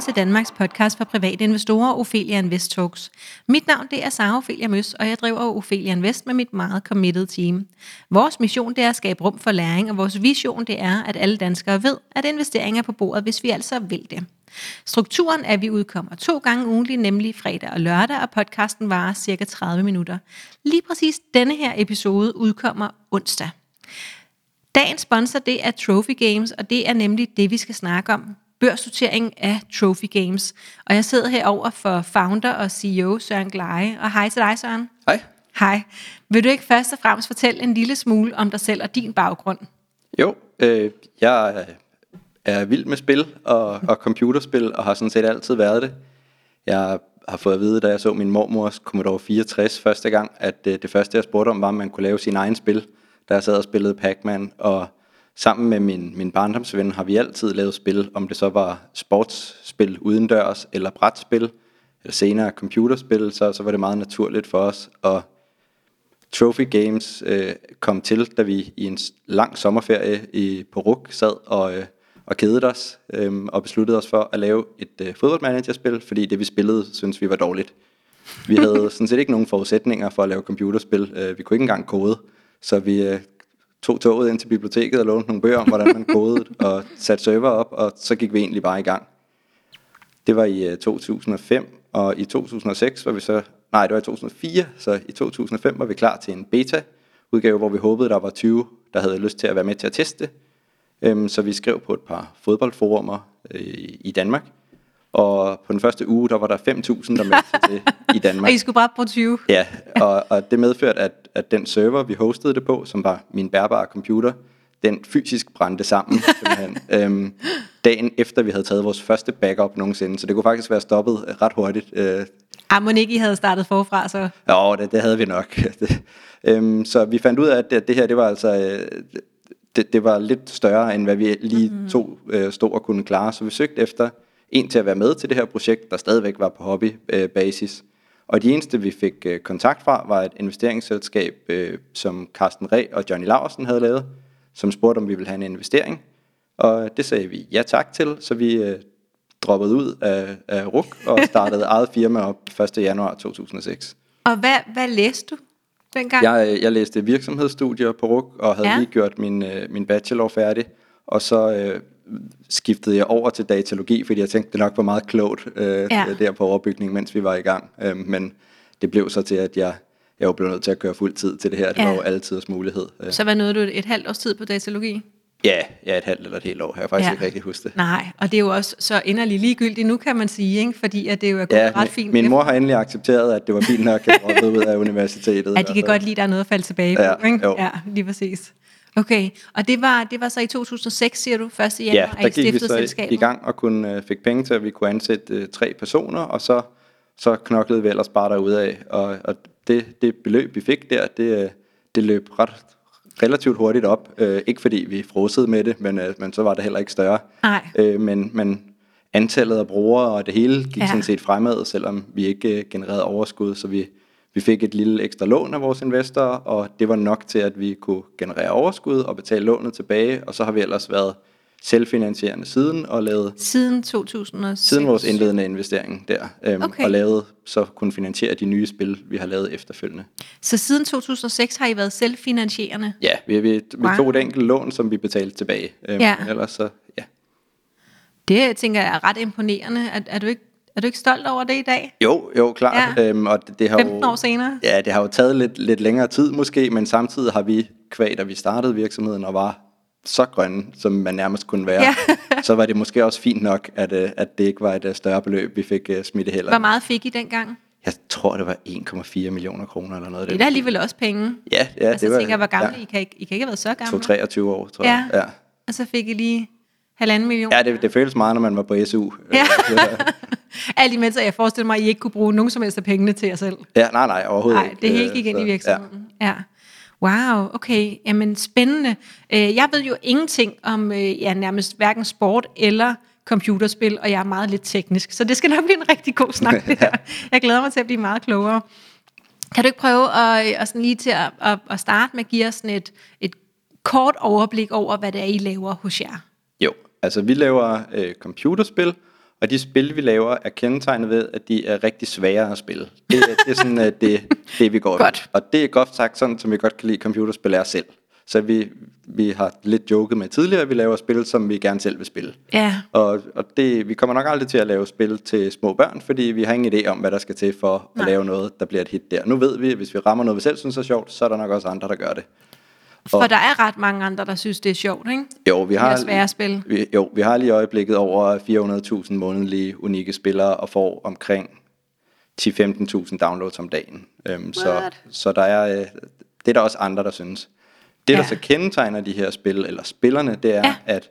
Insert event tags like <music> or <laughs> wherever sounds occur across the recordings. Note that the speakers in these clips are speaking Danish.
velkommen til Danmarks podcast for private investorer, Ophelia Invest Talks. Mit navn det er Sara Ophelia Møs, og jeg driver Ophelia Invest med mit meget committed team. Vores mission det er at skabe rum for læring, og vores vision det er, at alle danskere ved, at investeringer er på bordet, hvis vi altså vil det. Strukturen er, at vi udkommer to gange ugentligt, nemlig fredag og lørdag, og podcasten varer cirka 30 minutter. Lige præcis denne her episode udkommer onsdag. Dagens sponsor det er Trophy Games, og det er nemlig det, vi skal snakke om børsnotering af Trophy Games. Og jeg sidder herover for founder og CEO Søren Gleje. Og hej til dig, Søren. Hej. Hej. Vil du ikke først og fremmest fortælle en lille smule om dig selv og din baggrund? Jo, øh, jeg er vild med spil og, og computerspil, og har sådan set altid været det. Jeg har fået at vide, da jeg så min mormors Commodore 64 første gang, at øh, det første, jeg spurgte om, var, om man kunne lave sin egen spil, da jeg sad og spillede Pac-Man, og sammen med min, min barndomsven har vi altid lavet spil, om det så var sportsspil udendørs, eller brætspil, eller senere computerspil, så, så var det meget naturligt for os. Og Trophy Games øh, kom til, da vi i en lang sommerferie i, på RUK sad og, øh, og kedede os, øh, og besluttede os for at lave et øh, fodboldmanagerspil, fordi det vi spillede, synes vi var dårligt. Vi havde <laughs> sådan set ikke nogen forudsætninger for at lave computerspil. Øh, vi kunne ikke engang kode, så vi øh, tog toget ind til biblioteket og lånte nogle bøger om, hvordan man kodede, og satte server op, og så gik vi egentlig bare i gang. Det var i øh, 2005, og i 2006 var vi så, nej det var i 2004, så i 2005 var vi klar til en beta udgave, hvor vi håbede, der var 20, der havde lyst til at være med til at teste. Øhm, så vi skrev på et par fodboldforumer øh, i Danmark, og på den første uge, der var der 5.000, der meldte sig til i <laughs> Danmark. Og I skulle bare bruge 20? Ja, og, og det medførte, at, at den server, vi hostede det på, som var min bærbare computer, den fysisk brændte sammen, <laughs> øhm, dagen efter vi havde taget vores første backup nogensinde. Så det kunne faktisk være stoppet ret hurtigt. Øh. Ah, må ikke I havde startet forfra, så? Jo, det, det havde vi nok. <laughs> øhm, så vi fandt ud af, at det, det her, det var altså... Øh, det, det var lidt større, end hvad vi lige mm-hmm. to øh, stod og kunne klare. Så vi søgte efter en til at være med til det her projekt, der stadigvæk var på hobbybasis. Og de eneste, vi fik øh, kontakt fra, var et investeringsselskab, øh, som Carsten Ræ og Johnny Laversen havde lavet, som spurgte, om vi ville have en investering. Og det sagde vi ja tak til, så vi øh, droppede ud af, af RUK og <laughs> startede eget firma op 1. januar 2006. Og hvad, hvad læste du dengang? Jeg, jeg læste virksomhedsstudier på RUK og havde ja. lige gjort min, min bachelor færdig. Og så øh, skiftede jeg over til datalogi, fordi jeg tænkte, det nok var meget klogt øh, ja. der på overbygningen, mens vi var i gang. Øh, men det blev så til, at jeg, jeg var blevet nødt til at køre fuld tid til det her. Det ja. var jo altid mulighed. Øh. Så hvad nåede du et halvt års tid på datalogi? Ja, ja, et halvt eller et helt år. Jeg har faktisk ja. ikke rigtig husket det. Nej, og det er jo også så inderligt ligegyldigt nu, kan man sige, ikke? fordi at det er jo er gået ja, ret fint. Min mor har endelig accepteret, at det var fint nok at droppe ud af universitetet. <laughs> Ja, de kan godt lide, at der er noget at falde tilbage ja, på. Ikke? Jo. Ja, lige præcis. Okay, og det var, det var så i 2006, siger du, 1. januar, ja, der gik vi så i gang og kunne, uh, fik penge til, at vi kunne ansætte uh, tre personer, og så, så knoklede vi ellers bare af. Og, og det, det beløb, vi fik der, det, øh, det løb ret relativt hurtigt op. Uh, ikke fordi vi frosede med det, men, uh, men så var det heller ikke større. Nej. Uh, men, men antallet af brugere og det hele gik ja. sådan set fremad, selvom vi ikke uh, genererede overskud, så vi vi fik et lille ekstra lån af vores investorer, og det var nok til, at vi kunne generere overskud og betale lånet tilbage, og så har vi ellers været selvfinansierende siden og lavet... Siden 2006? Siden vores indledende investering der, øhm, okay. og lavet, så kunne finansiere de nye spil, vi har lavet efterfølgende. Så siden 2006 har I været selvfinansierende? Ja, vi, vi, vi wow. tog et enkelt lån, som vi betalte tilbage. Øhm, ja. Ellers så, ja. Det tænker jeg er ret imponerende. Er, er du ikke er du ikke stolt over det i dag? Jo, jo, klart. Ja. Øhm, og det, det har 15 år senere? Ja, det har jo taget lidt, lidt længere tid måske, men samtidig har vi, kvad da vi startede virksomheden og var så grønne, som man nærmest kunne være, ja. <laughs> så var det måske også fint nok, at, øh, at det ikke var et øh, større beløb, vi fik uh, smidt heller. Hvor meget fik I dengang? Jeg tror, det var 1,4 millioner kroner eller noget. Det er da alligevel også penge. Ja, ja altså, det var... tænker, hvor gamle ja. I, kan ikke, I kan ikke have været så gamle. 23 år, tror jeg. Ja. ja. Og så fik I lige halvanden million. Ja, det, det føles meget, når man var på SU. Ja. <laughs> <laughs> Alt imens, at jeg forestiller mig, at I ikke kunne bruge nogen som helst af pengene til jer selv. Ja, nej, nej, overhovedet nej, det hele gik ind i virksomheden. Ja. ja. Wow, okay. Jamen spændende. Øh, jeg ved jo ingenting om øh, ja, nærmest hverken sport eller computerspil, og jeg er meget lidt teknisk, så det skal nok blive en rigtig god snak, <laughs> det her. Jeg glæder mig til at blive meget klogere. Kan du ikke prøve at, at sådan lige til at, at, at starte med at give os sådan et, et kort overblik over, hvad det er, I laver hos jer? Jo, altså vi laver øh, computerspil, Og de spil, vi laver, er kendetegnet ved, at de er rigtig svære at spille. Det, er- det er sådan uh, det, det, vi går <laughs> Godt. Og det er godt sagt, sådan som vi godt kan lide computerspil er selv. Så vi, vi har lidt joket med tidligere, at vi laver spil, som vi gerne selv vil spille. Ja. Og, og det, vi kommer nok aldrig til at lave spil til små børn, fordi vi har ingen idé om, hvad der skal til for Nej. at lave noget, der bliver et hit der. Nu ved vi, at hvis vi rammer noget, vi selv synes er sjovt, så er der nok også andre, der gør det. For der er ret mange andre, der synes, det er sjovt, ikke? Jo, vi har, svære spil. Vi, jo, vi har lige i øjeblikket over 400.000 månedlige unikke spillere og får omkring 10-15.000 downloads om dagen. Øhm, så, What? så der er, øh, det er der også andre, der synes. Det, der Ja. så kendetegner de her spil, eller spillerne, det er, Ja. at,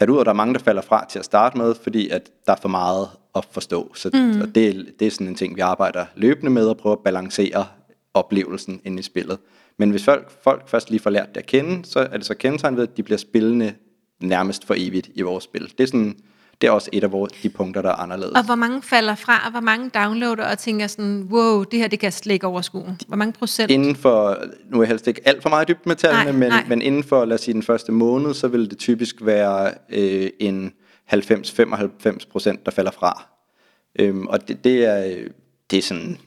at udover at der er mange, der falder fra til at starte med, fordi at der er for meget at forstå. Så, mm. og det, det er sådan en ting, vi arbejder løbende med at prøve at balancere oplevelsen inde i spillet. Men hvis folk, folk først lige får lært det at kende, så er det så kendetegnet ved, at de bliver spillende nærmest for evigt i vores spil. Det er, sådan, det er også et af vores, de punkter, der er anderledes. Og hvor mange falder fra, og hvor mange downloader og tænker sådan, wow, det her, det kan jeg slet ikke overskue. Hvor mange procent? Inden for, nu er jeg helst ikke alt for meget dybt med tallene, Nej, men, nej. men inden for, lad os sige, den første måned, så vil det typisk være øh, en 90-95 procent, der falder fra. Øhm, og det, det, er, øh, det er sådan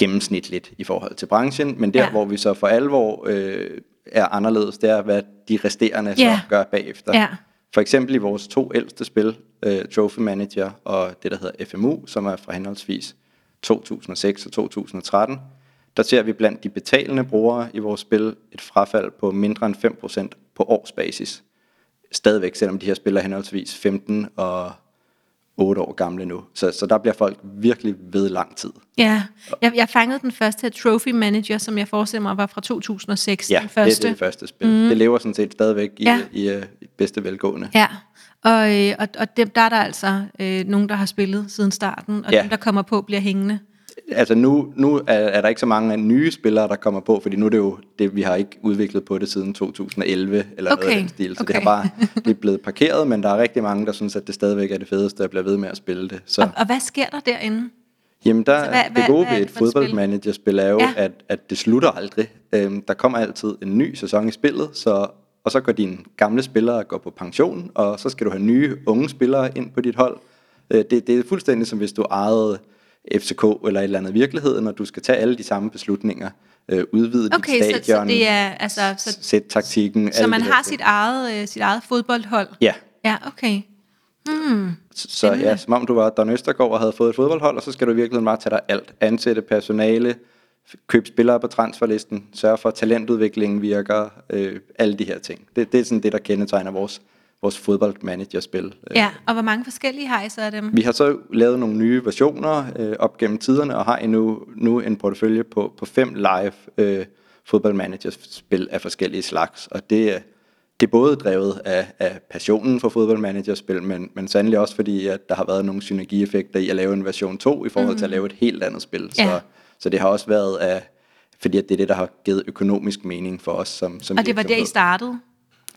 gennemsnitligt i forhold til branchen, men der, Ja. hvor vi så for alvor øh, er anderledes, det er, hvad de resterende Ja. så gør bagefter. Ja. For eksempel i vores to ældste spil, øh, Trophy Manager og det, der hedder FMU, som er fra henholdsvis 2006 og 2013, der ser vi blandt de betalende brugere i vores spil et frafald på mindre end 5% på årsbasis. Stadigvæk, selvom de her spil er henholdsvis 15 og 8 år gamle nu. Så, så der bliver folk virkelig ved lang tid. Ja, jeg, jeg fangede den første her Trophy Manager, som jeg forestiller mig var fra 2006. Ja, den første. det er det første spil. Mm. Det lever sådan set stadigvæk i, Ja. ja. i, øh, i bedste velgående. Ja, og, øh, og, og dem, der er der altså øh, nogen, der har spillet siden starten, og Ja. dem, der kommer på, bliver hængende. Altså nu, nu er, er der ikke så mange nye spillere, der kommer på, fordi nu er det jo det, vi har ikke udviklet på det siden 2011 eller noget Okay, af den stil. Så okay. det, har bare, det er blevet parkeret, men der er rigtig mange, der synes, at det stadigvæk er det fedeste at blive ved med at spille det. Så, Og, og hvad sker der derinde? jamen der, så hvad- det gode hvad er ved et fodboldmanagerspil er jo, ja. at, at det slutter aldrig. Øhm, der kommer altid en ny sæson i spillet, så, og så går dine gamle spillere går på pension, og så skal du have nye unge spillere ind på dit hold. Øh, det, det er fuldstændig som hvis du ejede FCK eller et eller andet virkelighed, når du skal tage alle de samme beslutninger, øh, udvide Okay, dit så, så stadion, det er altså... Så, sætte taktikken. så man har sit eget, øh, sit eget fodboldhold? Ja, Ja, okay. så så ja, som om du var Don Østergaard og havde fået et fodboldhold, og så skal du i virkeligheden bare tage dig alt. Ansætte personale, købe spillere på transferlisten, sørge for, at talentudviklingen virker, øh, alle de her ting. Det, det er sådan det, der kendetegner vores, vores fodboldmanagerspil. Øh, Ja, og hvor mange forskellige har I så af dem? Vi har så lavet nogle nye versioner øh, op gennem tiderne, og har endnu nu en portefølje på, på fem live øh, fodboldmanagerspil af forskellige slags. Og det er, det er både drevet af, af passionen for fodboldmanagerspil, men, men sandelig også fordi, at der har været nogle synergieffekter i at lave en version 2 i forhold til at lave et helt andet spil. Ja. Så, så det har også været af, fordi at det er det, der har givet økonomisk mening for os som, som Og det var der, I startede?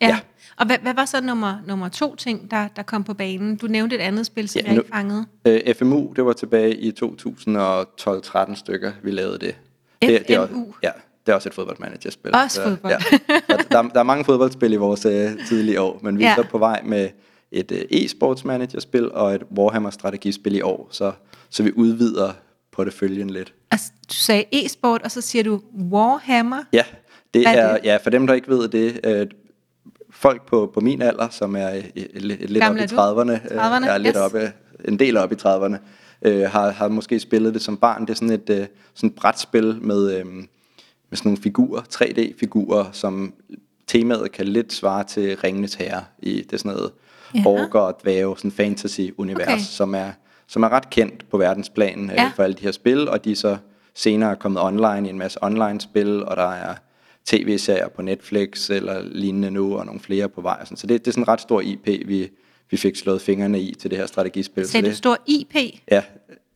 Ja. Og hvad, hvad var så nummer, nummer to ting, der, der kom på banen? Du nævnte et andet spil, som Ja, jeg ikke fangede. Øh, FMU, det var tilbage i 2012-13 stykker, vi lavede det. det, det er, også- FMU? Ja, det er også et fodboldmanagerspil. Også Så, fodbold. Ja. Der, der er mange fodboldspil i vores øh, tidlige år, men vi er Ja. så på vej med et øh, e-sports managerspil og et Warhammer strategispil i år, så, så vi udvider porteføljen lidt. Altså, du sagde e-sport, og så siger du Warhammer. Ja, det Hvad er er, det? ja, for dem, der ikke ved det, øh, folk på, på min alder, som er øh, lidt, lidt oppe i er du? 30'erne, øh, 30'erne, er lidt yes. oppe, en del op i 30'erne, øh, har, har måske spillet det som barn. Det er sådan et øh, sådan et brætspil med, øh, med sådan nogle figurer, 3D-figurer, som temaet kan lidt svare til Ringenes Herre. I, det er sådan noget Jaha. orker og dvæve, sådan fantasy-univers, okay. som, er, som er ret kendt på verdensplan øh, Ja. for alle de her spil, og de er så senere kommet online i en masse online-spil, og der er tv-serier på Netflix eller lignende nu, og nogle flere på vej. og sådan. Så det, det er sådan en ret stor IP, vi, vi fik slået fingrene i til det her strategispil. Så det, stor IP? Ja,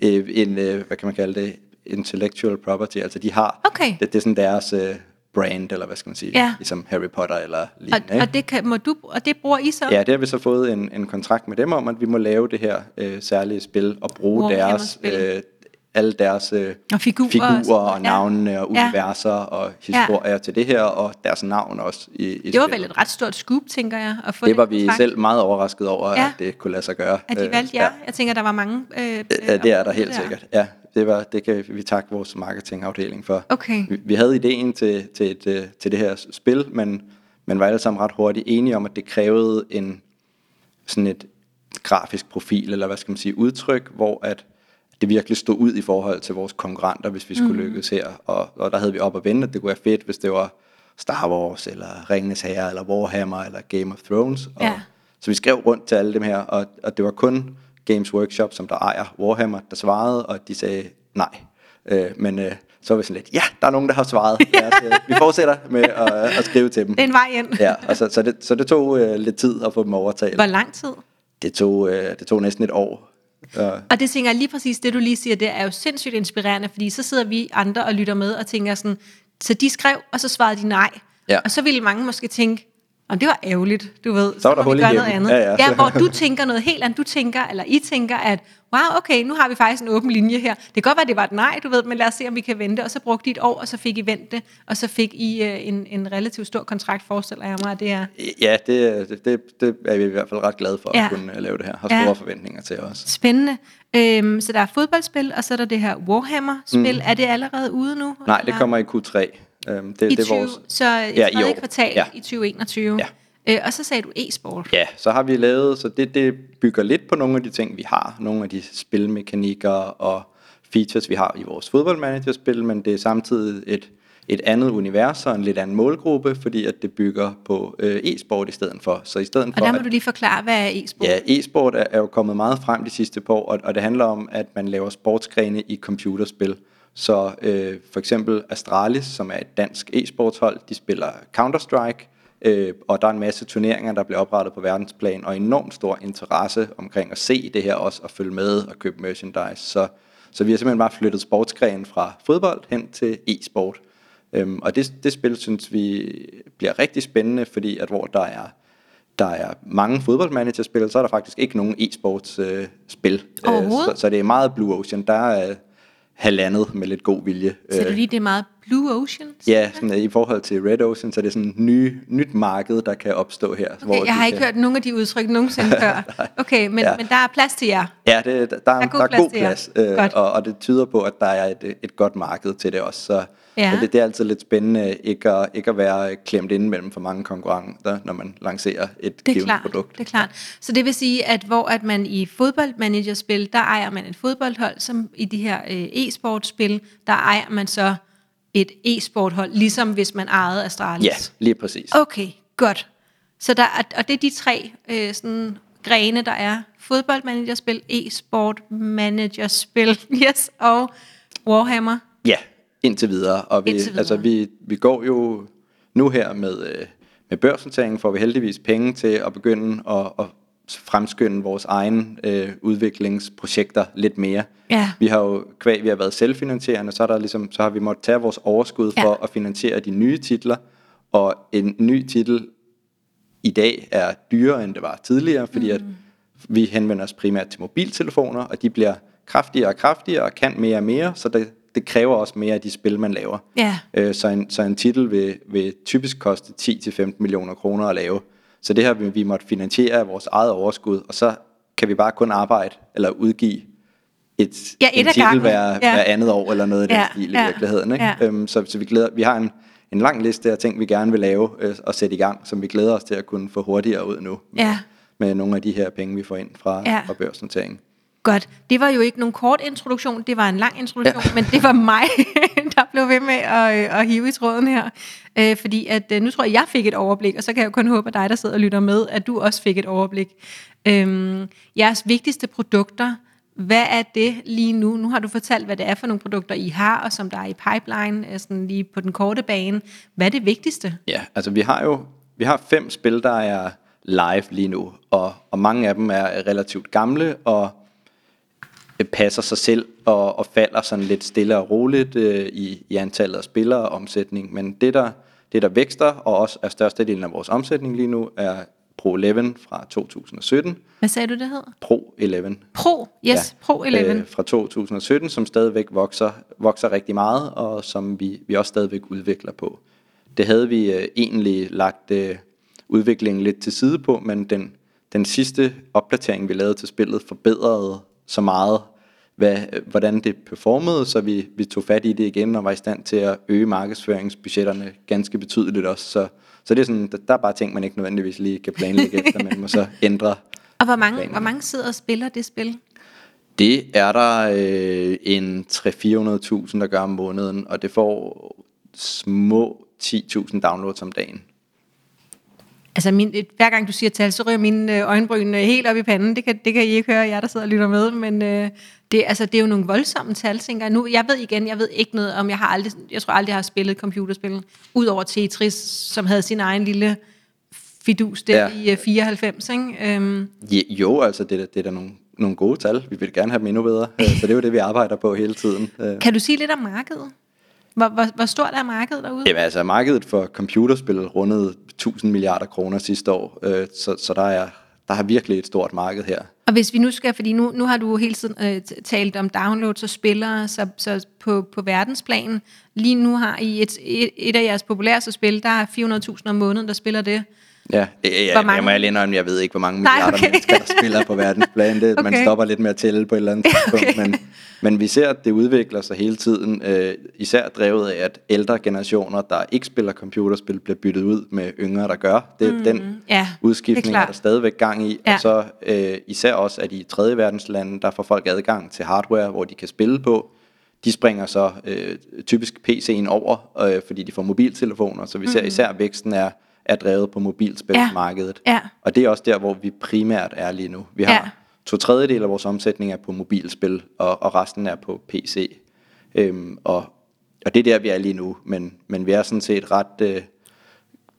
øh, en, øh, hvad kan man kalde det, intellectual property, altså de har, Okay. det, det er sådan deres øh, brand, eller hvad skal man sige, Ja. ligesom Harry Potter eller Og, lignende. ikke? og, det kan, må du, og det bruger I så? Ja, det har vi så fået en, en kontrakt med dem om, at vi må lave det her øh, særlige spil og bruge deres øh, alle deres øh, Og figurer og figurer og, og navnene og Ja. universer og historier ja. til det her, og deres navn også i, i Det var spillet. vel et ret stort scoop, tænker jeg, at få Det var vi kontrakt. selv meget overrasket over, Ja. at det kunne lade sig gøre. At de Øh, valgte jer. Jeg tænker, der var mange... Øh, Ja, det er der øh, helt sikkert. Ja, det, var, det kan vi takke vores marketingafdeling for. Okay. Vi, vi havde ideen til, til, et, til det her spil, men, men var alle sammen ret hurtigt enige om, at det krævede en sådan et grafisk profil, eller hvad skal man sige, udtryk, hvor at det virkelig stod ud i forhold til vores konkurrenter, hvis vi skulle mm. lykkes her. Og, og der havde vi op at vende, at det kunne være fedt, hvis det var Star Wars, eller Ringenes Herre, eller Warhammer, eller Game of Thrones. Og, Ja. Så vi skrev rundt til alle dem her, og, og det var kun Games Workshop, som der ejer Warhammer, der svarede, og de sagde nej. Øh, men øh, så var vi sådan lidt, ja, der er nogen, der har svaret. Lad os, øh, vi fortsætter med at, at skrive til dem. Det er en vej ind. Ja, og så, så, det, så det tog øh, lidt tid at få dem overtalt. Hvor lang tid? Det tog, øh, det tog næsten et år. Øh, Og det tænker jeg lige præcis, det du lige siger, det er jo sindssygt inspirerende, fordi så sidder vi andre og lytter med og tænker sådan, så de skrev, og så svarede de nej. Ja. Og så ville mange måske tænke, om det var ærgerligt, du ved. Så, var der hul noget andet. Ja, ja. ja, hvor du tænker noget helt andet. Du tænker, eller I tænker, at wow, okay, nu har vi faktisk en åben linje her. Det kan godt være, det var et nej, du ved, men lad os se, om vi kan vente. Og så brugte I et år, og så fik I vendt det, og så fik I øh, en, en relativt stor kontrakt, forestiller jeg mig, det er ja, det, det, det, det er vi i hvert fald ret glade for Ja. at kunne øh, lave det her. Har Ja. store forventninger til os. spændende. Øhm, så der er fodboldspil, og så er der det her Warhammer-spil. Mm. Er det allerede ude nu? Nej, det eller? kommer i Q3. Øhm, det, I det er 20, vores, så i Ja, i år. kvartal Ja. i 2021. Ja. Øh, og så sagde du e-sport. Ja, så har vi lavet, så det, det bygger lidt på nogle af de ting, vi har. Nogle af de spilmekanikker og features, vi har i vores fodboldmanagerspil, men det er samtidig et, et andet univers og en lidt anden målgruppe, fordi at det bygger på øh, e-sport i stedet for. Så i stedet Og for, der må at- du lige forklare, hvad er e-sport? Ja, e-sport er, er jo kommet meget frem de sidste par år, og, og det handler om, at man laver sportsgrene i computerspil. Så øh, for eksempel Astralis, som er et dansk e-sportshold, de spiller Counter-Strike, øh, og der er en masse turneringer, der bliver oprettet på verdensplan, og enormt stor interesse omkring at se det her også, og følge med og købe merchandise. Så, så vi har simpelthen bare flyttet sportsgrenen fra fodbold hen til e-sport. Øhm, og det, det spil synes vi bliver rigtig spændende, fordi at hvor der er der er mange fodboldmanagerspil, så er der faktisk ikke nogen e-sports øh, spil. Øh, så, så det er meget Blue Ocean. Der er halvandet med lidt god vilje. Så Øh, du lige, det er meget Blue Ocean? Ja, sådan, øh, i forhold til Red Ocean, så er det sådan et ny, nyt marked, der kan opstå her. Okay, jeg har ikke hørt nogen af de udtryk nogensinde <laughs> før. Okay, men, Ja. men der er plads til jer. Ja, det, der, der, er, god der er plads god plads, øh, Godt. og, og det tyder på, at der er et, et godt marked til det også. Så, Ja. så det, det er altid lidt spændende ikke at, ikke at være klemt inde mellem for mange konkurrenter, når man lancerer et Det er givet klart, produkt. det er klart. Så det vil sige, at hvor at man i fodboldmanagerspil, der ejer man et fodboldhold, som i de her øh, e-sportspil, der ejer man så et e-sporthold, ligesom hvis man ejede Astralis. Ja, lige præcis. Okay, godt. Så der er, og det er de tre øh, sådan, grene, der er. Fodboldmanagerspil, e-sport managerspil, <laughs> yes, og Warhammer. Ja, indtil videre. Og vi, Indtil videre. Altså, vi, vi går jo nu her med, øh, med børsnoteringen, får vi heldigvis penge til at begynde at, at fremskynde vores egen øh, udviklingsprojekter lidt mere. Ja. Vi har jo, kvæg vi har været selvfinansierende, så, er der ligesom, så har vi måttet tage vores overskud Ja. for at finansiere de nye titler, og en ny titel i dag er dyrere, end det var tidligere, fordi at vi henvender os primært til mobiltelefoner, og de bliver kraftigere og kraftigere og kan mere og mere, så det, det kræver også mere af de spil, man laver. Ja. Øh, så, en, så en titel vil, vil typisk koste 10-15 millioner kroner at lave. Så det her vil vi måtte finansiere af vores eget overskud, og så kan vi bare kun arbejde eller udgive et, Ja, et en titel hver, Ja. hver andet år, eller noget i Ja, den stil i ja, virkeligheden. Ikke? ja. Øhm, så, så vi, glæder, vi har en, en lang liste af ting, vi gerne vil lave øh, og sætte i gang, som vi glæder os til at kunne få hurtigere ud nu. Ja. Med nogle af de her penge, vi får ind fra, Ja. fra børsnoteringen. Godt. Det var jo ikke nogen kort introduktion, det var en lang introduktion, ja. men det var mig, <laughs> der blev ved med at, øh, at hive i tråden her. Øh, fordi at øh, nu tror jeg, jeg fik et overblik, og så kan jeg jo kun håbe, at dig, der sidder og lytter med, at du også fik et overblik. Øhm, jeres vigtigste produkter, hvad er det lige nu? Nu har du fortalt, hvad det er for nogle produkter, I har, og som der er i pipeline, øh, sådan lige på den korte bane. Hvad er det vigtigste? Ja, altså vi har jo vi har fem spil, der er live lige nu, og, og mange af dem er relativt gamle, og passer sig selv og, og falder sådan lidt stille og roligt øh, i, i antallet af spillere og omsætning. Men det der, det, der vækster, og også er størstedelen af vores omsætning lige nu, er Pro 11 fra 2017. Hvad sagde du, det hedder? Pro 11. Pro, yes, ja. Pro 11. Øh, fra 2017, som stadigvæk vokser, vokser rigtig meget, og som vi, vi også stadigvæk udvikler på. Det havde vi øh, egentlig lagt øh, udviklingen lidt til side på, men den, den sidste opdatering, vi lavede til spillet, forbedrede så meget, hvad, hvordan det performede, så vi, vi tog fat i det igen og var i stand til at øge markedsføringsbudgetterne ganske betydeligt også. Så, så det er sådan, der, der er bare ting, man ikke nødvendigvis lige kan planlægge <laughs> efter, men må så ændre. Og hvor mange, hvor mange sidder og spiller det spil? Det er der øh, en 300-400.000, der gør om måneden, og det får små 10.000 downloads om dagen. Altså, min, hver gang du siger tal, så ryger mine øh, øjenbryn øh, helt op i panden. Det kan, det kan I ikke høre, jer der sidder og lytter med, men øh, det, altså, det er jo nogle voldsomme tal, tænker jeg. Nu, jeg ved igen, jeg ved ikke noget om, jeg har aldrig, jeg tror aldrig, jeg har spillet computerspil, ud over Tetris, som havde sin egen lille fidus der ja. i uh, 94, ikke? Um, jo, altså, det, er, det er da nogle, nogle gode tal. Vi vil gerne have dem endnu bedre, øh, så det er jo det, vi arbejder på hele tiden. Øh. <laughs> Kan du sige lidt om markedet? Hvor, hvor, hvor stort er markedet derude? Jamen altså, markedet for computerspil rundede 1000 milliarder kroner sidste år, øh, så, så der er der har virkelig et stort marked her. Og hvis vi nu skal, fordi nu, nu har du hele tiden øh, talt om downloads og spillere, så, så på, på verdensplan, lige nu har I et, et, et af jeres populæreste spil, der er 400.000 om måneden, der spiller det. Ja, ja hvor mange? jeg må alene indrømme, jeg ved ikke, hvor mange milliarder Nej, okay. mennesker, der spiller på verdensplan. Det, <laughs> okay. Man stopper lidt med at tælle på et eller andet tidspunkt, okay. men, men vi ser, at det udvikler sig hele tiden, øh, især drevet af, at ældre generationer, der ikke spiller computerspil, bliver byttet ud med yngre, der gør. Det, mm, den ja, udskiftning er, er der stadigvæk gang i, ja. og så øh, især også, at i tredje verdenslande, der får folk adgang til hardware, hvor de kan spille på, de springer så øh, typisk PC'en over, øh, fordi de får mobiltelefoner, så vi ser mm. især væksten er er drevet på mobilspilsmarkedet. Ja. Ja. Og det er også der, hvor vi primært er lige nu. Vi har ja. to tredjedel af vores omsætning er på mobilspil, og, og resten er på PC. Øhm, og, og det er der, vi er lige nu. Men, men vi er sådan set ret øh,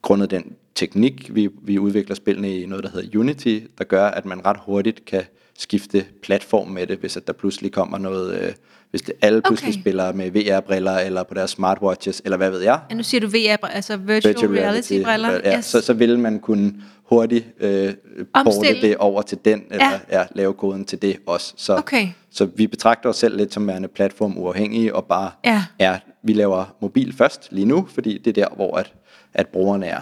grundet den teknik, vi, vi udvikler spillene i noget, der hedder Unity, der gør, at man ret hurtigt kan skifte platform med det, hvis at der pludselig kommer noget... Øh, hvis det alle pludselig okay. spiller med VR-briller, eller på deres smartwatches, eller hvad ved jeg. Ja, nu siger du VR, altså virtual, virtual reality-briller. Ja, yes. så, så vil man kunne hurtigt øh, porte det over til den, eller ja. Ja, lave koden til det også. Så, okay. så vi betragter os selv lidt som værende platform uafhængige, og bare ja. er, vi laver mobil først lige nu, fordi det er der, hvor at, at brugerne er.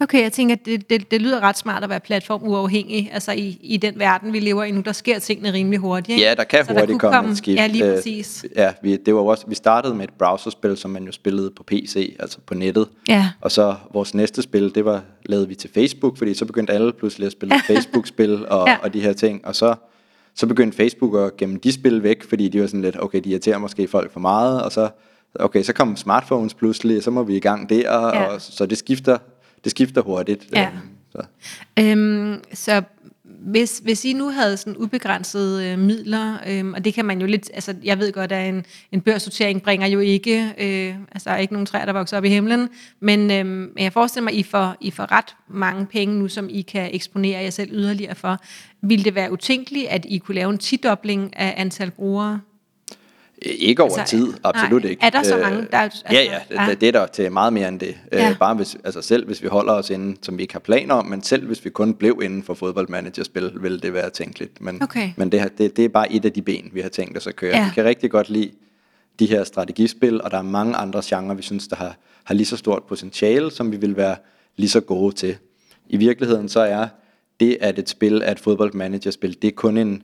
Okay, jeg tænker, det, det, det lyder ret smart at være platform uafhængig, altså i, i den verden, vi lever i nu, der sker tingene rimelig hurtigt. Ikke? Ja, der kan så hurtigt der komme, komme et skift. Ja, lige øh, præcis. Øh, ja, vi, det var også, vi startede med et browserspil, som man jo spillede på PC, altså på nettet. Ja. Og så vores næste spil, det var lavet vi til Facebook, fordi så begyndte alle pludselig at spille <laughs> Facebook-spil og, ja. og de her ting, og så så begyndte Facebook at gemme de spil væk, fordi de var sådan lidt, okay, de irriterer måske folk for meget, og så, okay, så kom smartphones pludselig, og så må vi i gang der, ja. og så det skifter det skifter hurtigt. Ja. Øhm, så. Øhm, så hvis, hvis I nu havde sådan ubegrænsede øh, midler, øh, og det kan man jo lidt, altså jeg ved godt, at en, en børssortering bringer jo ikke, øh, altså ikke nogen træer, der vokser op i himlen, men øh, jeg forestiller mig, at I får, I får ret mange penge nu, som I kan eksponere jer selv yderligere for. Vil det være utænkeligt, at I kunne lave en tidobling af antal brugere? Ikke over altså, tid, absolut nej. ikke. Er der så mange? Der, altså, ja, ja, det, ja. det er der til meget mere end det. Ja. Bare hvis, altså selv hvis vi holder os inden, som vi ikke har planer om, men selv hvis vi kun blev inden for fodboldmanagerspil, ville det være tænkeligt. Men, okay. men det, det, det er bare et af de ben, vi har tænkt os at køre. Ja. Vi kan rigtig godt lide de her strategispil, og der er mange andre genrer, vi synes, der har, har lige så stort potentiale, som vi vil være lige så gode til. I virkeligheden så er det, at et spil er et fodboldmanagerspil, det er kun en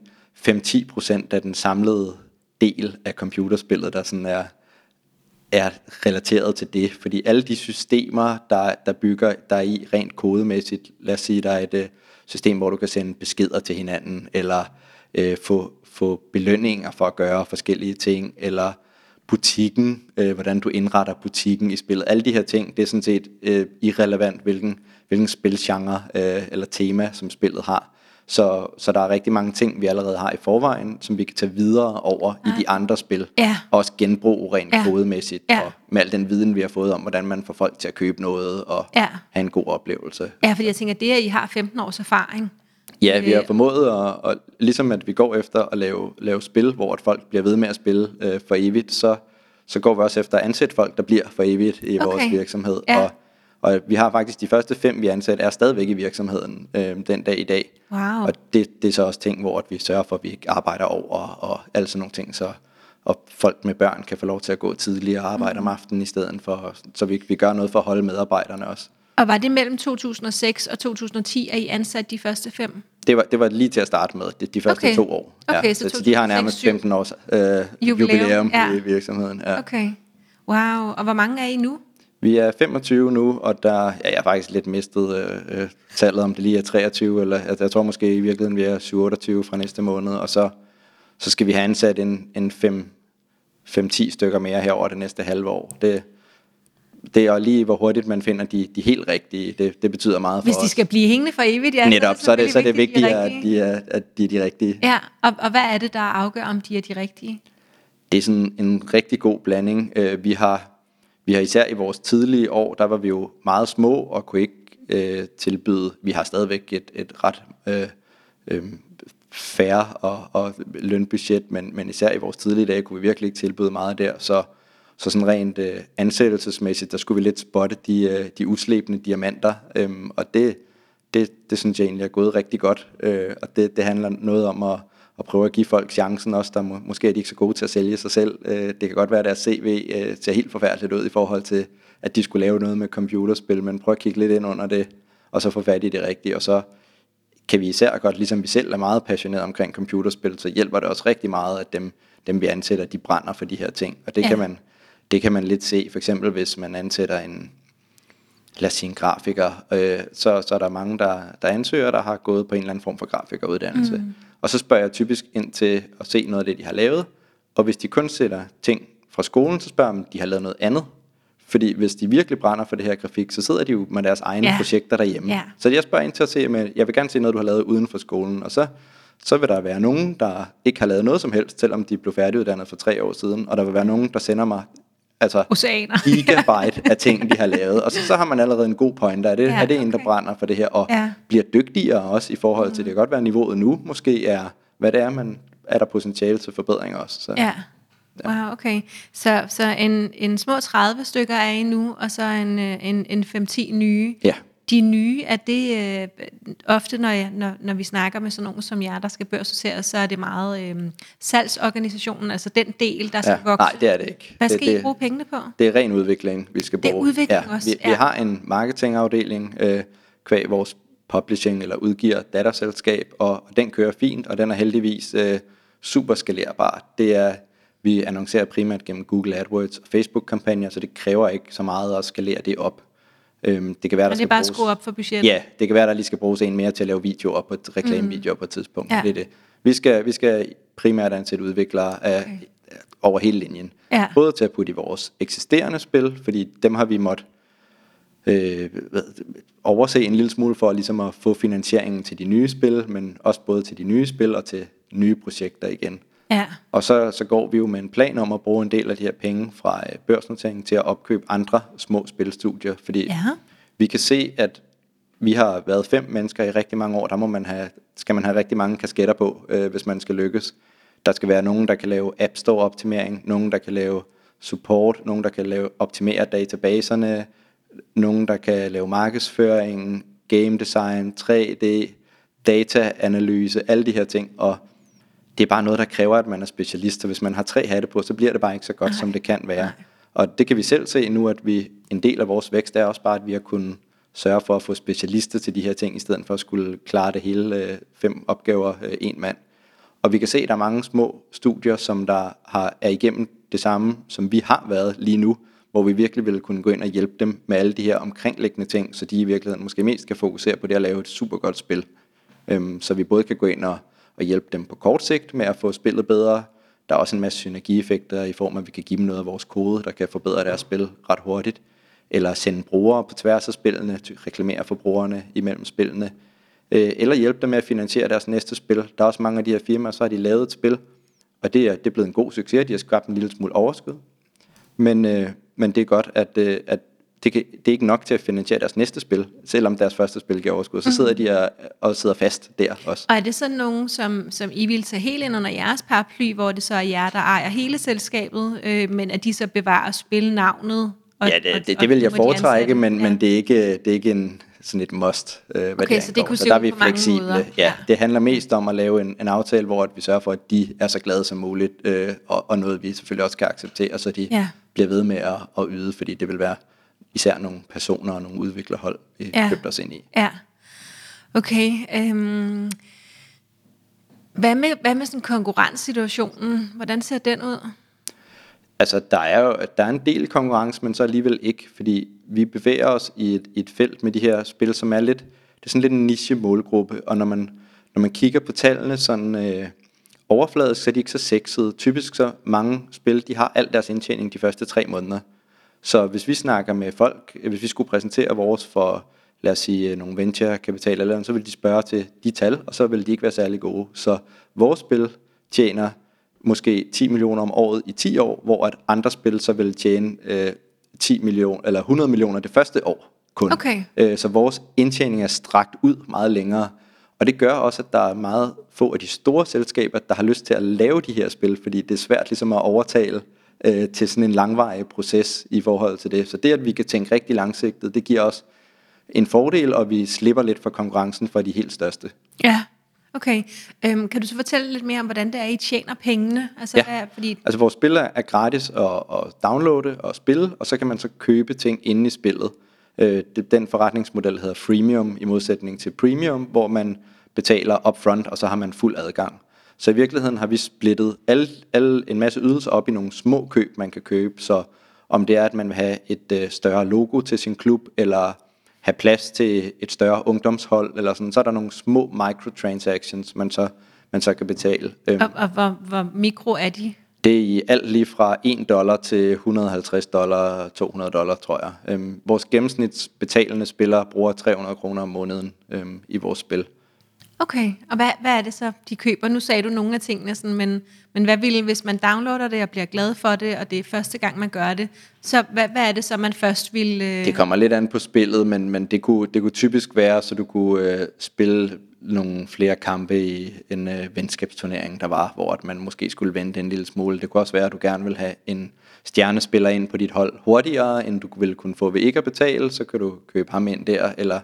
5-10% af den samlede del af computerspillet, der sådan er, er relateret til det. Fordi alle de systemer, der, der bygger der i rent kodemæssigt, lad os sige, der er et øh, system, hvor du kan sende beskeder til hinanden, eller øh, få, få belønninger for at gøre forskellige ting, eller butikken, øh, hvordan du indretter butikken i spillet. Alle de her ting, det er sådan set øh, irrelevant, hvilken, hvilken spilgenre øh, eller tema, som spillet har. Så, så der er rigtig mange ting, vi allerede har i forvejen, som vi kan tage videre over ja. i de andre spil. Ja. Også genbruge rent ja. kodemæssigt, ja. og med al den viden, vi har fået om, hvordan man får folk til at købe noget, og ja. have en god oplevelse. Ja, fordi jeg tænker, det at I har 15 års erfaring. Ja, vi har øh. formået, at, og ligesom at vi går efter at lave, lave spil, hvor at folk bliver ved med at spille øh, for evigt, så, så går vi også efter at ansætte folk, der bliver for evigt i okay. vores virksomhed. Ja. Og Og vi har faktisk de første fem, vi ansat, er stadigvæk i virksomheden øh, den dag i dag. Wow. Og det, det er så også ting, hvor at vi sørger for, at vi ikke arbejder over og alle sådan nogle ting. Så, og folk med børn kan få lov til at gå tidligere og arbejde mm. om aftenen i stedet for, så vi, vi gør noget for at holde medarbejderne også. Og var det mellem 2006 og 2010, at I ansat de første fem? Det var, det var lige til at starte med, de, de første Okay. to år. Okay, ja. så så, de har nærmest 2006, 15 års øh, jubilæum, Jubilæum, ja. i virksomheden. Ja. Okay. Wow. Og hvor mange er I nu? Vi er 25 nu, og der, ja, jeg har faktisk lidt mistet øh, øh, tallet, om det lige er 23, eller jeg, jeg tror måske i virkeligheden, vi er 27 fra næste måned, og så, så skal vi have ansat en, en 5-10 stykker mere her over det næste halve år. Det, det er lige, hvor hurtigt man finder de, de helt rigtige, det, det betyder meget for Hvis de os. skal blive hængende for evigt, ja. Netop, så er det, så er det vigtigt, at de er, at de er de rigtige. Ja, og, og hvad er det, der afgør, om de er de rigtige? det er sådan en rigtig god blanding. Øh, vi har vi har især i vores tidlige år, der var vi jo meget små og kunne ikke øh, tilbyde. Vi har stadigvæk et, et ret øh, øh, færre og, og lønbudget, men, men især i vores tidlige dage kunne vi virkelig ikke tilbyde meget der. Så, så sådan rent øh, ansættelsesmæssigt, der skulle vi lidt spotte de, øh, de uslebende diamanter, øh, og det, det, det synes jeg egentlig er gået rigtig godt. Øh, og det, det handler noget om at, at prøve at give folk chancen også, der må, måske er de ikke så gode til at sælge sig selv. Øh, det kan godt være, at deres CV øh, ser helt forfærdeligt ud i forhold til, at de skulle lave noget med computerspil, men prøv at kigge lidt ind under det, og så få fat i det rigtige, og så kan vi især godt, ligesom vi selv er meget passionerede omkring computerspil, så hjælper det også rigtig meget, at dem, dem vi ansætter, de brænder for de her ting. Og det, ja. kan, man, det kan man lidt se, for eksempel hvis man ansætter en, lad os sige en grafiker, øh, så, så er der mange, der, der ansøger, der har gået på en eller anden form for grafikeruddannelse. Mm. Og så spørger jeg typisk ind til at se noget af det, de har lavet, og hvis de kun sætter ting fra skolen, så spørger jeg, om de har lavet noget andet. Fordi hvis de virkelig brænder for det her grafik, så sidder de jo med deres egne Ja. projekter derhjemme. Ja. Så jeg spørger ind til at se, men jeg vil gerne se noget, du har lavet uden for skolen. Og så, så vil der være nogen, der ikke har lavet noget som helst, selvom de blev færdiguddannet for tre år siden. Og der vil være nogen, der sender mig altså, Oceaner. <laughs> gigabyte af ting, de har lavet. Og så, så har man allerede en god pointer. Er det, Ja, er det en, der okay. brænder for det her? Og Ja. bliver dygtigere også i forhold til, det kan godt være niveauet nu, måske er, hvad det er, man er der potentiale til forbedring også. Så. Ja. Wow, okay. Så, så en, en små 30 stykker er I nu, og så en, øh, en, en 5-10 nye. Ja. De nye, er det øh, ofte, når, jeg, når, når vi snakker med sådan nogen som jer, der skal børsnoteres, så er det meget øh, salgsorganisationen, altså den del, der skal Ja. vokse. Nej, det er det ikke. Hvad det, skal I det, bruge pengene på? Det er ren udvikling, vi skal Det er bruge. udvikling ja, også, Vi, ja. vi har en marketingafdeling, øh, kvæg vores publishing eller udgiver datterselskab, og, og den kører fint, og den er heldigvis øh, super skalerbar. Det er, vi annoncerer primært gennem Google AdWords og Facebook-kampagner, så det kræver ikke så meget at skalere det op. Øhm, det kan være, der Men det er bare at bruges, skrue op for budgettet? Ja, det kan være, der lige skal bruges en mere til at lave videoer på et reklamevideoer på et tidspunkt. Mm. Ja. Det er det. Vi skal, vi skal primært ansætte udviklere af, Okay. over hele linjen. Ja. Både til at putte i vores eksisterende spil, fordi dem har vi måttet øh, hvad, overse en lille smule for ligesom at få finansieringen til de nye spil, men også både til de nye spil og til nye projekter igen. Ja. Og så, så går vi jo med en plan om at bruge en del af de her penge fra øh, børsnoteringen til at opkøbe andre små spilstudier, fordi Ja. vi kan se, at vi har været fem mennesker i rigtig mange år, der må man have, skal man have rigtig mange kasketter på, øh, hvis man skal lykkes. Der skal være nogen, der kan lave App Store optimering, nogen, der kan lave support, nogen, der kan lave optimere databaserne, nogen, der kan lave markedsføring, game design, 3D, dataanalyse, alle de her ting, og det er bare noget, der kræver, at man er specialist, så hvis man har tre hatte på, så bliver det bare ikke så godt, Nej. som det kan være. Nej. Og det kan vi selv se nu, at vi, en del af vores vækst er også bare, at vi har kunnet sørge for at få specialister til de her ting, i stedet for at skulle klare det hele øh, fem opgaver øh, en mand. Og vi kan se, at der er mange små studier, som der har, er igennem det samme, som vi har været lige nu, hvor vi virkelig vil kunne gå ind og hjælpe dem med alle de her omkringliggende ting, så de i virkeligheden måske mest kan fokusere på det at lave et super godt spil. Øhm, så vi både kan gå ind og, og hjælpe dem på kort sigt med at få spillet bedre. Der er også en masse synergieffekter i form af, at vi kan give dem noget af vores kode, der kan forbedre deres spil ret hurtigt. Eller sende brugere på tværs af spillene, reklamere for brugerne imellem spillene. Øh, eller hjælpe dem med at finansiere deres næste spil. Der er også mange af de her firmaer, så har de lavet et spil, og det er, det er blevet en god succes. De har skabt en lille smule overskud. Men, øh, men det er godt, at, øh, at det, kan, det er ikke nok til at finansiere deres næste spil, selvom deres første spil giver overskud. Så sidder de og, og sidder fast der også. Og er det sådan nogen, som, som I vil tage helt ind under jeres paraply, hvor det så er jer, der ejer hele selskabet, øh, men at de så bevarer spilnavnet, Og, Ja, det, og- det, det vil jeg foretrække, men, Ja. men det, er ikke, det er ikke en, sådan et must, øh, hvad Okay, det så det kunne se der er vi fleksible. Ja, Ja. det handler mest om at lave en, en aftale, hvor at vi sørger for, at de er så glade som muligt, øh, og, og noget vi selvfølgelig også kan acceptere, så de Ja. bliver ved med at, at yde, fordi det vil være især nogle personer og nogle udviklerhold, vi Ja. ja. købt os ind i. Ja. Okay. Øhm, hvad med, hvad med sådan konkurrencesituationen? Hvordan ser den ud? Altså, der er jo der er en del konkurrence, men så alligevel ikke, fordi vi bevæger os i et, et felt med de her spil, som er lidt, det er sådan lidt en niche målgruppe, og når man, når man kigger på tallene sådan øh, overfladisk, så er de ikke så sexede. Typisk så mange spil, de har al deres indtjening de første tre måneder. Så hvis vi snakker med folk, hvis vi skulle præsentere vores for, lad os sige, øh, nogle venture kapital eller andet, så vil de spørge til de tal, og så vil de ikke være særlig gode. Så vores spil tjener måske 10 millioner om året i 10 år, hvor at andre spil så vil tjene øh, 10 millioner eller 100 millioner det første år kun. Okay. Øh, så vores indtjening er strakt ud meget længere. Og det gør også, at der er meget få af de store selskaber, der har lyst til at lave de her spil, fordi det er svært ligesom at overtale øh, til sådan en langvarig proces i forhold til det. Så det, at vi kan tænke rigtig langsigtet, det giver os en fordel, og vi slipper lidt for konkurrencen for de helt største. Ja. Okay. Øhm, kan du så fortælle lidt mere om, hvordan det er, I tjener pengene? Altså, Ja. hvad, fordi, Altså vores spil er er gratis at, at downloade og spille, og så kan man så købe ting inde i spillet. Øh, det, den forretningsmodel hedder freemium i modsætning til premium, hvor man betaler upfront, og så har man fuld adgang. Så i virkeligheden har vi splittet alle, alle, en masse ydelser op i nogle små køb, man kan købe. Så om det er, at man vil have et øh, større logo til sin klub, eller have plads til et større ungdomshold, eller sådan, så er der nogle små microtransactions, man så, man så kan betale. Øhm, og, og hvor, hvor mikro er de? det er i alt lige fra 1 dollar til 150 dollar, 200 dollar, tror jeg. Øhm, vores gennemsnitsbetalende spillere bruger 300 kroner om måneden øhm, i vores spil. Okay, og hvad, hvad er det så, de køber? Nu sagde du nogle af tingene, sådan, men, men hvad vil, hvis man downloader det og bliver glad for det, og det er første gang, man gør det, så hvad, hvad er det så, man først vil... Øh... Det kommer lidt an på spillet, men, men det, kunne, det kunne typisk være, så du kunne øh, spille nogle flere kampe i en øh, venskabsturnering, der var, hvor at man måske skulle vente en lille smule. Det kunne også være, at du gerne vil have en stjernespiller ind på dit hold hurtigere, end du ville kunne få ved ikke at betale, så kan du købe ham ind der, eller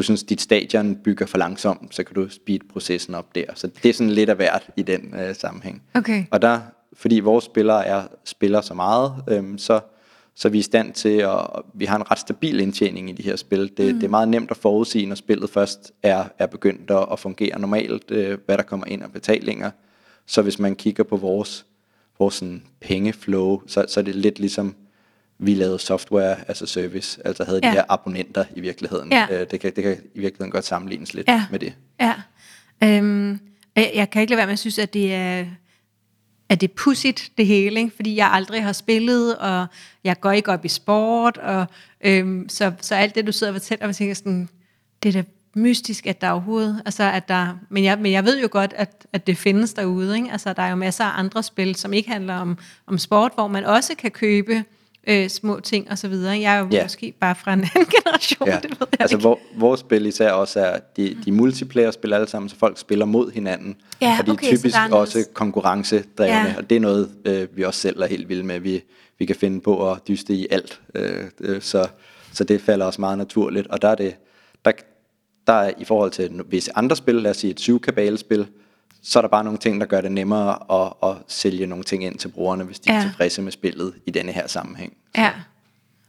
du synes, dit stadion bygger for langsomt, så kan du speed processen op der. Så det er sådan lidt af hvert i den øh, sammenhæng. Okay. Og der, fordi vores spillere er spiller så meget, øhm, så, så er vi i stand til at, vi har en ret stabil indtjening i de her spil. Det, mm. det er meget nemt at forudsige, når spillet først er, er begyndt at, at fungere normalt, øh, hvad der kommer ind af betalinger. Så hvis man kigger på vores, vores sådan pengeflow, så, så er det lidt ligesom, vi lavede software as a service, altså havde Ja. de her abonnenter i virkeligheden. Ja. Øh, det, kan, det kan i virkeligheden godt sammenlignes lidt Ja. med det. Ja. Øhm, jeg, jeg kan ikke lade være med at synes, at det er, at det er pudsigt, det hele, ikke? fordi jeg aldrig har spillet, og jeg går ikke op i sport, og øhm, så, så alt det, du sidder og fortæller, og tænker sådan, det er da mystisk, at der overhovedet, altså at der, men jeg, men jeg ved jo godt, at, at det findes derude, ikke? altså der er jo masser af andre spil, som ikke handler om, om sport, hvor man også kan købe øh, små ting og så videre. Jeg er jo Ja. måske bare fra en anden <laughs> generation, Ja. det ved jeg altså ikke. hvor, vores spil især også er, de, de multiplayer spil alle sammen, så folk spiller mod hinanden. Ja, og de er okay, så typisk er noget- også konkurrencedrevne, Ja. og det er noget, øh, vi også selv er helt vilde med. Vi, vi kan finde på at dyste i alt, øh, øh, så, så det falder også meget naturligt. Og der er det, der, der er i forhold til visse andre spil, lad os sige et syvkabalespil, så er der bare nogle ting, der gør det nemmere at, at sælge nogle ting ind til brugerne, hvis de Ja. er tilfredse med spillet i denne her sammenhæng. Ja.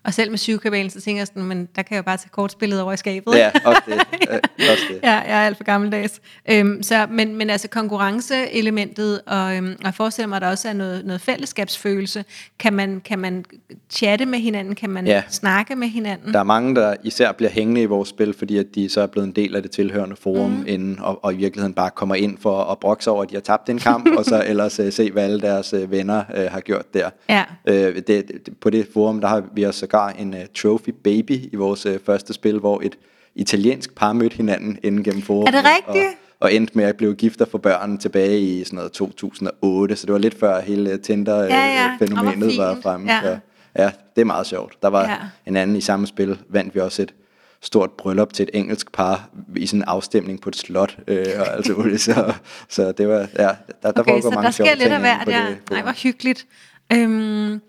Og selv med syvkabalen, så tænker jeg sådan, men der kan jeg jo bare tage kortspillet over i skabet. Ja, også det. Øh, også det. <laughs> ja, jeg er alt for gammeldags. Øhm, så, men, men altså konkurrenceelementet, og, øhm, og jeg forestiller mig, at der også er noget, noget fællesskabsfølelse. Kan man, kan man chatte med hinanden? Kan man Ja. snakke med hinanden? Der er mange, der især bliver hængende i vores spil, fordi at de så er blevet en del af det tilhørende forum mm. inden, og, og i virkeligheden bare kommer ind for at brokke sig over, at de har tabt en kamp, og så <laughs> ellers uh, se, hvad alle deres uh, venner uh, har gjort der. Ja. Øh, det, det, på det forum, der har vi også sågar en uh, trophy baby i vores uh, første spil, hvor et italiensk par mødte hinanden inden gennem forum. Er det rigtigt? Og, og endte med at blive gifter for børn tilbage i sådan noget 2008, så det var lidt før hele Ja, ja. Tinder-fænomenet Og hvor var fint. fremme. Ja. Så, ja, det er meget sjovt. Der var Ja. en anden i samme spil, vandt vi også et stort bryllup til et engelsk par i sådan en afstemning på et slot øh, og <laughs> alt muligt. Så, så det var, ja, der, der Okay, foregår så mange der sker lidt af hvert, ja. det Nej, hvor hyggeligt. Øhm,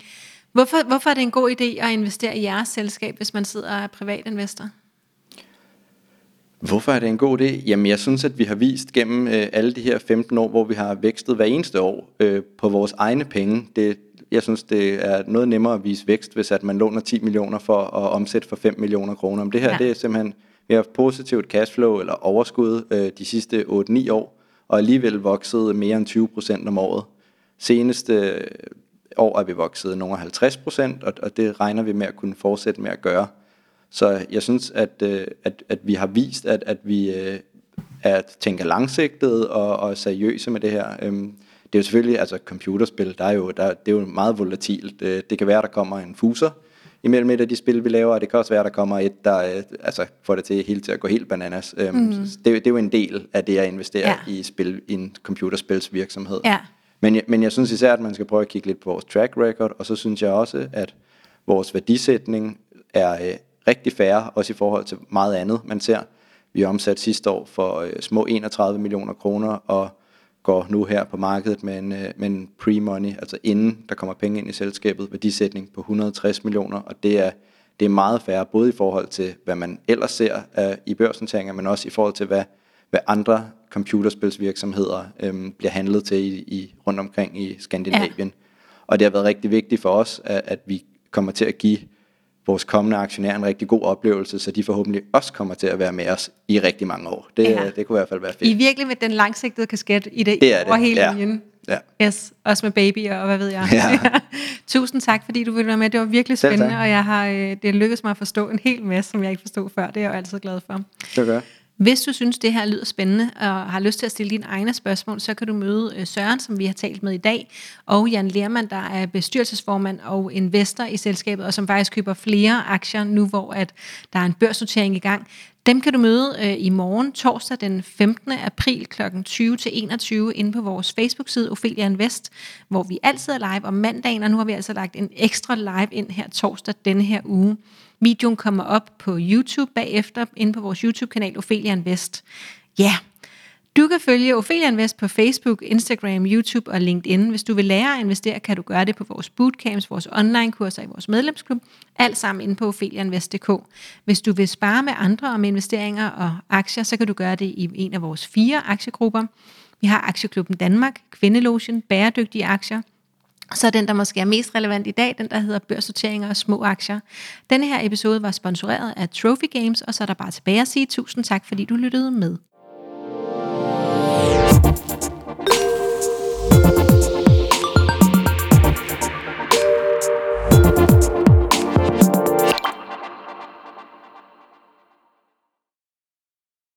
Hvorfor, hvorfor er det en god idé at investere i jeres selskab, hvis man sidder og er privatinvestor? Hvorfor er det en god idé? Jamen jeg synes, at vi har vist gennem øh, alle de her 15 år, hvor vi har vækstet hver eneste år øh, på vores egne penge. Det, jeg synes, det er noget nemmere at vise vækst, hvis at man låner 10 millioner for at omsætte for 5 millioner kroner. Men det her, ja. det er simpelthen, vi har haft positivt cashflow eller overskud øh, de sidste 8-9 år, og alligevel vokset mere end 20 procent om året. Seneste år er vi vokset nogle 50 procent, og, og det regner vi med at kunne fortsætte med at gøre. Så jeg synes, at, øh, at, at vi har vist, at, at vi øh, at tænker langsigtet og, og seriøse med det her. Øhm, det er jo selvfølgelig, altså computerspil, der er jo, der, det er jo meget volatilt. Det kan være, der kommer en fuser imellem et af de spil, vi laver, og det kan også være, der kommer et, der altså, får det til, hele til at gå helt bananas. Mm. det, det er jo en del af det at investere ja. i, spil, i en computerspilsvirksomhed. Ja. Men, men jeg synes især, at man skal prøve at kigge lidt på vores track record, og så synes jeg også, at vores værdisætning er øh, rigtig færre, også i forhold til meget andet, man ser. Vi omsat sidste år for øh, små 31 millioner kroner, og går nu her på markedet med en, øh, med en pre-money, altså inden der kommer penge ind i selskabet, værdisætning på 160 millioner, og det er, det er meget færre, både i forhold til, hvad man ellers ser øh, i børsnoteringer, men også i forhold til, hvad, hvad andre computerspilsvirksomheder um, bliver handlet til i, i, rundt omkring i Skandinavien. Ja. Og det har været rigtig vigtigt for os, at, at vi kommer til at give vores kommende aktionærer en rigtig god oplevelse, så de forhåbentlig også kommer til at være med os i rigtig mange år. Det, ja. det kunne i hvert fald være fedt. I virkelig med den langsigtede kasket i det, det er over det. hele ja. linjen. Ja. Yes, også med baby og hvad ved jeg. Ja. <laughs> Tusind tak, fordi du ville være med. Det var virkelig spændende, og jeg har, øh, det lykkedes mig at forstå en hel masse, som jeg ikke forstod før. Det er jeg jo altid glad for. Det gør hvis du synes, det her lyder spændende, og har lyst til at stille dine egne spørgsmål, så kan du møde øh, Søren, som vi har talt med i dag, og Jan Lermand, der er bestyrelsesformand og investor i selskabet, og som faktisk køber flere aktier nu, hvor at der er en børsnotering i gang. Dem kan du møde øh, i morgen, torsdag den 15. april kl. 20-21 inde på vores Facebook-side Ophelia Invest, hvor vi altid er live om mandagen, og nu har vi altså lagt en ekstra live ind her torsdag denne her uge. Videoen kommer op på YouTube bagefter, inde på vores YouTube-kanal Ophelia Invest. Ja, yeah. Du kan følge Ophelia Invest på Facebook, Instagram, YouTube og LinkedIn. Hvis du vil lære at investere, kan du gøre det på vores bootcamps, vores online-kurser i vores medlemsklub. Alt sammen inde på opheliainvest.dk. Hvis du vil spare med andre om investeringer og aktier, så kan du gøre det i en af vores fire aktiegrupper. Vi har Aktieklubben Danmark, Kvindelogen, Bæredygtige Aktier, så den, der måske er mest relevant i dag, den der hedder børssorteringer og små aktier. Denne her episode var sponsoreret af Trophy Games, og så er der bare tilbage at sige tusind tak, fordi du lyttede med.